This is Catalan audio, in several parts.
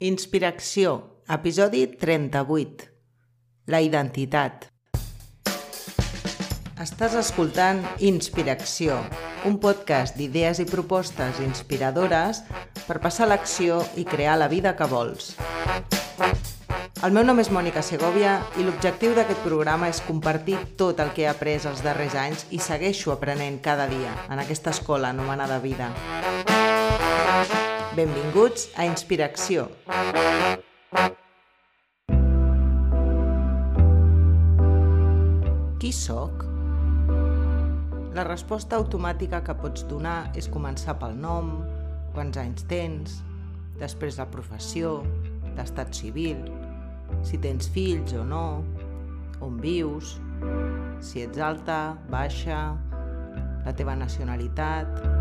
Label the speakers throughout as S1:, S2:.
S1: Inspiració, episodi 38. La identitat. Estàs escoltant Inspiració, un podcast d'idees i propostes inspiradores per passar l'acció i crear la vida que vols. El meu nom és Mònica Segovia i l'objectiu d'aquest programa és compartir tot el que he après els darrers anys i segueixo aprenent cada dia en aquesta escola anomenada vida. Benvinguts a Inspiració. Qui sóc? La resposta automàtica que pots donar és començar pel nom, quants anys tens, després la professió, l'estat civil, si tens fills o no, on vius, si ets alta, baixa, la teva nacionalitat,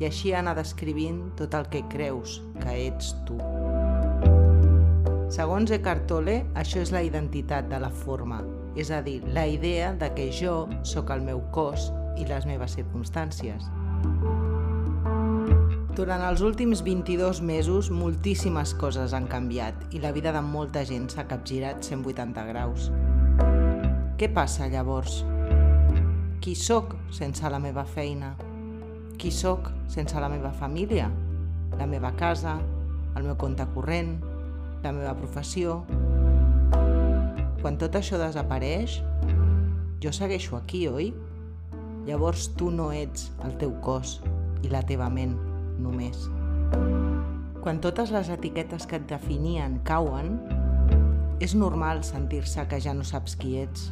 S1: i així anar descrivint tot el que creus que ets tu. Segons Eckhart Tolle, això és la identitat de la forma, és a dir, la idea de que jo sóc el meu cos i les meves circumstàncies. Durant els últims 22 mesos, moltíssimes coses han canviat i la vida de molta gent s'ha capgirat 180 graus. Què passa llavors? Qui sóc sense la meva feina? Qui sóc sense la meva família, la meva casa, el meu compte corrent, la meva professió. Quan tot això desapareix, jo segueixo aquí, oi? Llavors tu no ets el teu cos i la teva ment només. Quan totes les etiquetes que et definien cauen, és normal sentir-se que ja no saps qui ets.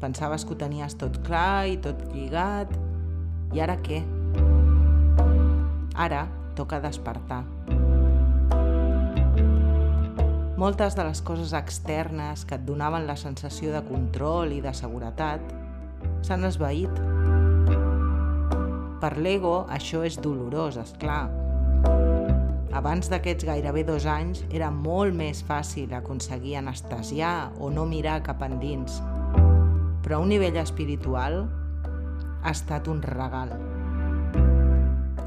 S1: Pensaves que ho tenies tot clar i tot lligat, i ara què? Ara toca despertar. Moltes de les coses externes que et donaven la sensació de control i de seguretat s'han esvaït. Per l'ego això és dolorós, és clar. Abans d'aquests gairebé dos anys era molt més fàcil aconseguir anestesiar o no mirar cap endins. Però a un nivell espiritual ha estat un regal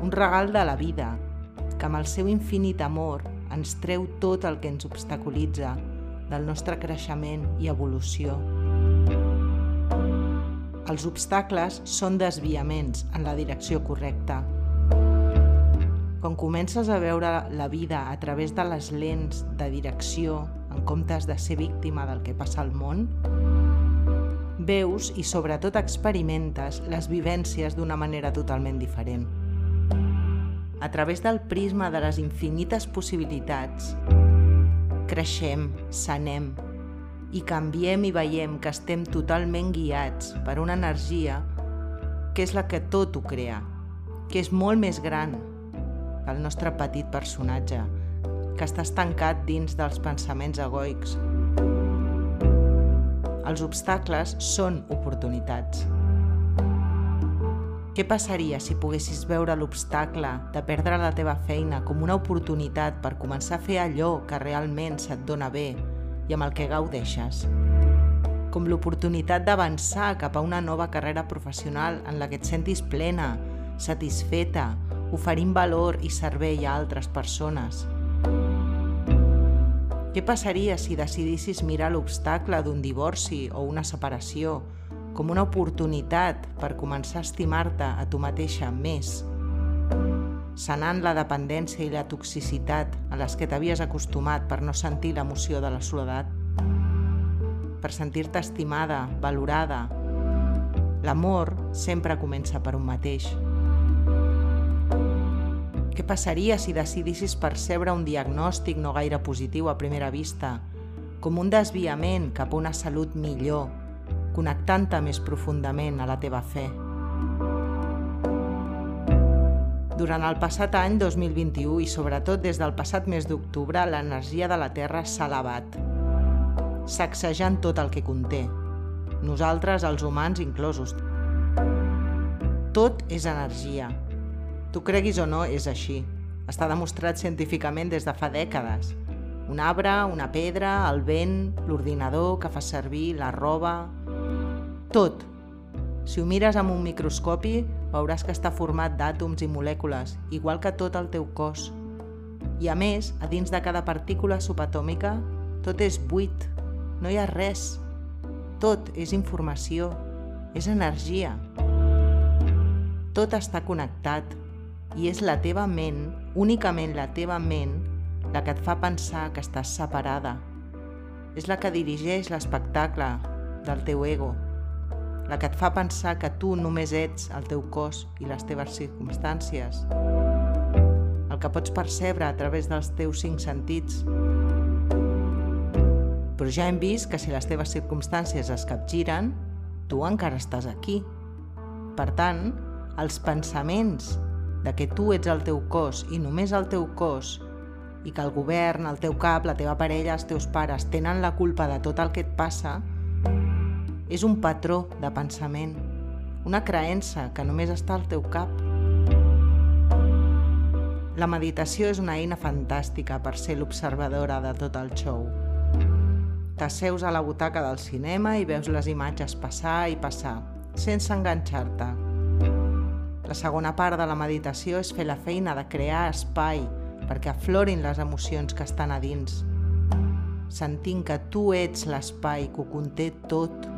S1: un regal de la vida, que amb el seu infinit amor ens treu tot el que ens obstaculitza del nostre creixement i evolució. Els obstacles són desviaments en la direcció correcta. Quan comences a veure la vida a través de les lents de direcció en comptes de ser víctima del que passa al món, veus i sobretot experimentes les vivències d'una manera totalment diferent a través del prisma de les infinites possibilitats, creixem, sanem i canviem i veiem que estem totalment guiats per una energia que és la que tot ho crea, que és molt més gran que el nostre petit personatge, que està estancat dins dels pensaments egoics. Els obstacles són oportunitats. Què passaria si poguessis veure l'obstacle de perdre la teva feina com una oportunitat per començar a fer allò que realment se't dona bé i amb el que gaudeixes? Com l'oportunitat d'avançar cap a una nova carrera professional en la que et sentis plena, satisfeta, oferint valor i servei a altres persones. Què passaria si decidissis mirar l'obstacle d'un divorci o una separació com una oportunitat per començar a estimar-te a tu mateixa més, sanant la dependència i la toxicitat a les que t'havies acostumat per no sentir l'emoció de la soledat, per sentir-te estimada, valorada. L'amor sempre comença per un mateix. Què passaria si decidissis percebre un diagnòstic no gaire positiu a primera vista, com un desviament cap a una salut millor, connectant-te més profundament a la teva fe. Durant el passat any 2021 i sobretot des del passat mes d'octubre, l'energia de la Terra s'ha elevat, sacsejant tot el que conté, nosaltres, els humans inclosos. Tot és energia. Tu creguis o no, és així. Està demostrat científicament des de fa dècades. Un arbre, una pedra, el vent, l'ordinador que fa servir, la roba, tot. Si ho mires amb un microscopi, veuràs que està format d'àtoms i molècules, igual que tot el teu cos. I a més, a dins de cada partícula subatòmica, tot és buit, no hi ha res. Tot és informació, és energia. Tot està connectat i és la teva ment, únicament la teva ment, la que et fa pensar que estàs separada. És la que dirigeix l'espectacle del teu ego, la que et fa pensar que tu només ets el teu cos i les teves circumstàncies, el que pots percebre a través dels teus cinc sentits. Però ja hem vist que si les teves circumstàncies es capgiren, tu encara estàs aquí. Per tant, els pensaments de que tu ets el teu cos i només el teu cos i que el govern, el teu cap, la teva parella, els teus pares tenen la culpa de tot el que et passa, és un patró de pensament, una creença que només està al teu cap. La meditació és una eina fantàstica per ser l'observadora de tot el show. T'asseus a la butaca del cinema i veus les imatges passar i passar, sense enganxar-te. La segona part de la meditació és fer la feina de crear espai, perquè aflorin les emocions que estan a dins, sentint que tu ets l'espai que ho conté tot.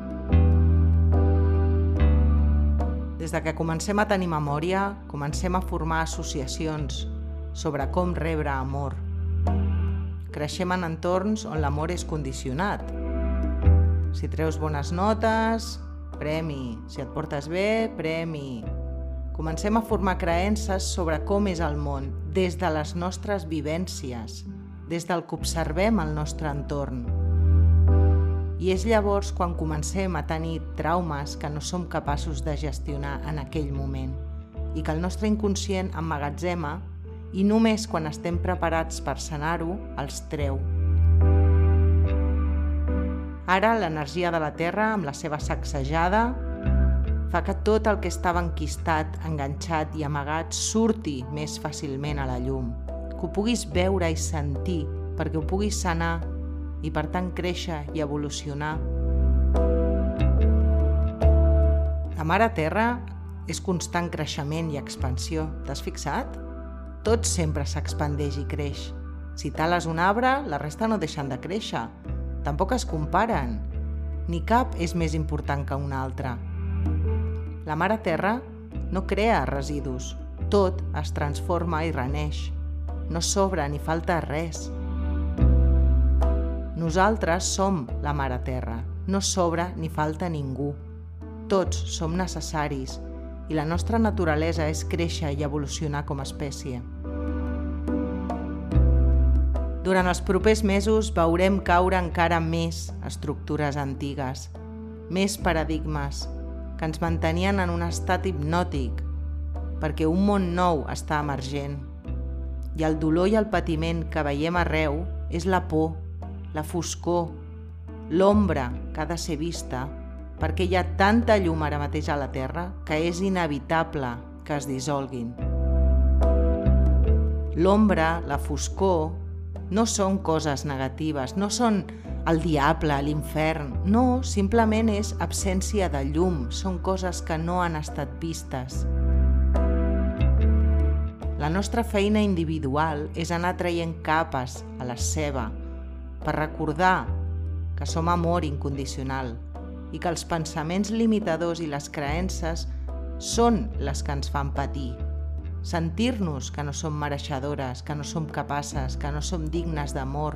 S1: Des de que comencem a tenir memòria, comencem a formar associacions sobre com rebre amor. Creixem en entorns on l'amor és condicionat. Si treus bones notes, premi. Si et portes bé, premi. Comencem a formar creences sobre com és el món des de les nostres vivències, des del que observem al nostre entorn. I és llavors quan comencem a tenir traumes que no som capaços de gestionar en aquell moment i que el nostre inconscient emmagatzema i només quan estem preparats per sanar-ho els treu. Ara l'energia de la Terra, amb la seva sacsejada, fa que tot el que estava enquistat, enganxat i amagat surti més fàcilment a la llum, que ho puguis veure i sentir perquè ho puguis sanar i per tant créixer i evolucionar. La Mare Terra és constant creixement i expansió. T'has fixat? Tot sempre s'expandeix i creix. Si tales un arbre, la resta no deixen de créixer. Tampoc es comparen. Ni cap és més important que un altre. La Mare Terra no crea residus, tot es transforma i reneix. No sobra ni falta res. Nosaltres som la Mare Terra, no sobra ni falta ningú. Tots som necessaris i la nostra naturalesa és créixer i evolucionar com a espècie. Durant els propers mesos veurem caure encara més estructures antigues, més paradigmes, que ens mantenien en un estat hipnòtic, perquè un món nou està emergent. I el dolor i el patiment que veiem arreu és la por, la foscor, l'ombra que ha de ser vista, perquè hi ha tanta llum ara mateix a la Terra que és inevitable que es dissolguin. L'ombra, la foscor, no són coses negatives, no són el diable, l'infern. No, simplement és absència de llum, són coses que no han estat vistes. La nostra feina individual és anar traient capes a la seva per recordar que som amor incondicional i que els pensaments limitadors i les creences són les que ens fan patir. Sentir-nos que no som mereixedores, que no som capaces, que no som dignes d'amor,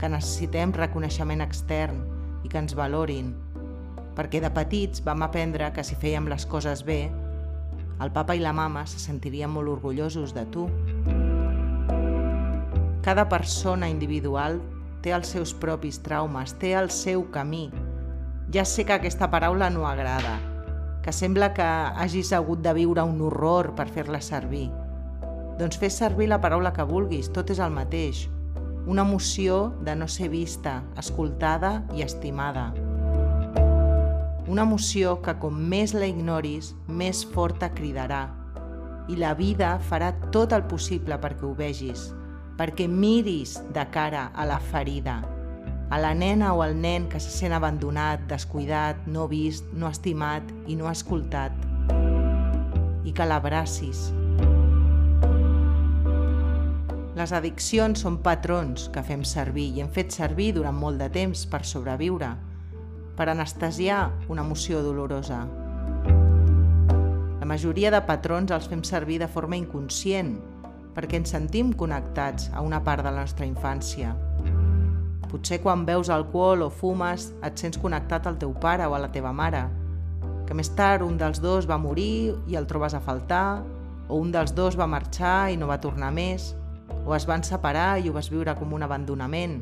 S1: que necessitem reconeixement extern i que ens valorin, perquè de petits vam aprendre que si fèiem les coses bé, el papa i la mama se sentirien molt orgullosos de tu. Cada persona individual té els seus propis traumes, té el seu camí. Ja sé que aquesta paraula no agrada, que sembla que hagis hagut de viure un horror per fer-la servir. Doncs fes servir la paraula que vulguis, tot és el mateix una emoció de no ser vista, escoltada i estimada. Una emoció que com més la ignoris, més forta cridarà. I la vida farà tot el possible perquè ho vegis, perquè miris de cara a la ferida, a la nena o al nen que se sent abandonat, descuidat, no vist, no estimat i no escoltat, i que l'abracis. Les addiccions són patrons que fem servir i hem fet servir durant molt de temps per sobreviure, per anestesiar una emoció dolorosa. La majoria de patrons els fem servir de forma inconscient, perquè ens sentim connectats a una part de la nostra infància. Potser quan veus alcohol o fumes et sents connectat al teu pare o a la teva mare, que més tard un dels dos va morir i el trobes a faltar, o un dels dos va marxar i no va tornar més, o es van separar i ho vas viure com un abandonament,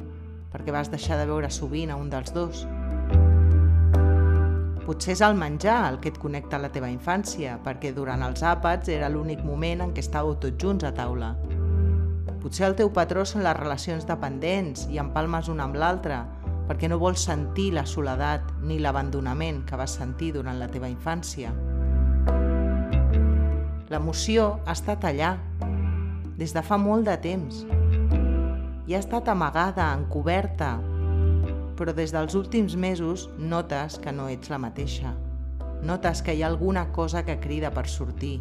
S1: perquè vas deixar de veure sovint a un dels dos. Potser és el menjar el que et connecta a la teva infància, perquè durant els àpats era l'únic moment en què estàveu tots junts a taula. Potser el teu patró són les relacions dependents i empalmes una amb l'altra, perquè no vols sentir la soledat ni l'abandonament que vas sentir durant la teva infància. L'emoció ha estat allà, des de fa molt de temps, i ha estat amagada, encoberta, però des dels últims mesos notes que no ets la mateixa. Notes que hi ha alguna cosa que crida per sortir.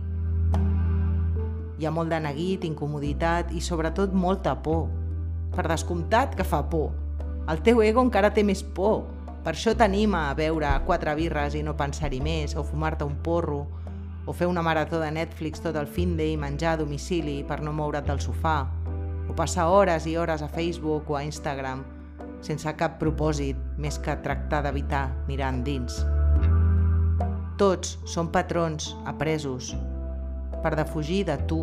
S1: Hi ha molt de neguit, incomoditat i sobretot molta por. Per descomptat que fa por, el teu ego encara té més por. Per això t'anima a beure quatre birres i no pensar-hi més, o fumar-te un porro, o fer una marató de Netflix tot el fin de i menjar a domicili per no moure't del sofà, o passar hores i hores a Facebook o a Instagram sense cap propòsit més que tractar d'evitar mirar endins. Tots són patrons apresos per defugir de tu.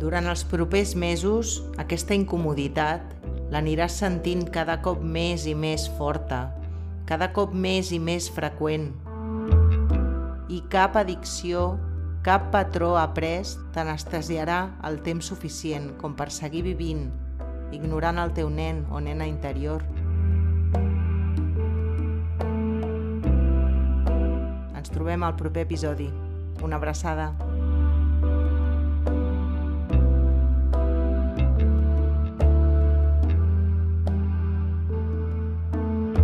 S1: Durant els propers mesos, aquesta incomoditat l'aniràs sentint cada cop més i més forta, cada cop més i més freqüent. I cap addicció, cap patró après t'anestesiarà el temps suficient com per seguir vivint, ignorant el teu nen o nena interior. Ens trobem al proper episodi. Una abraçada.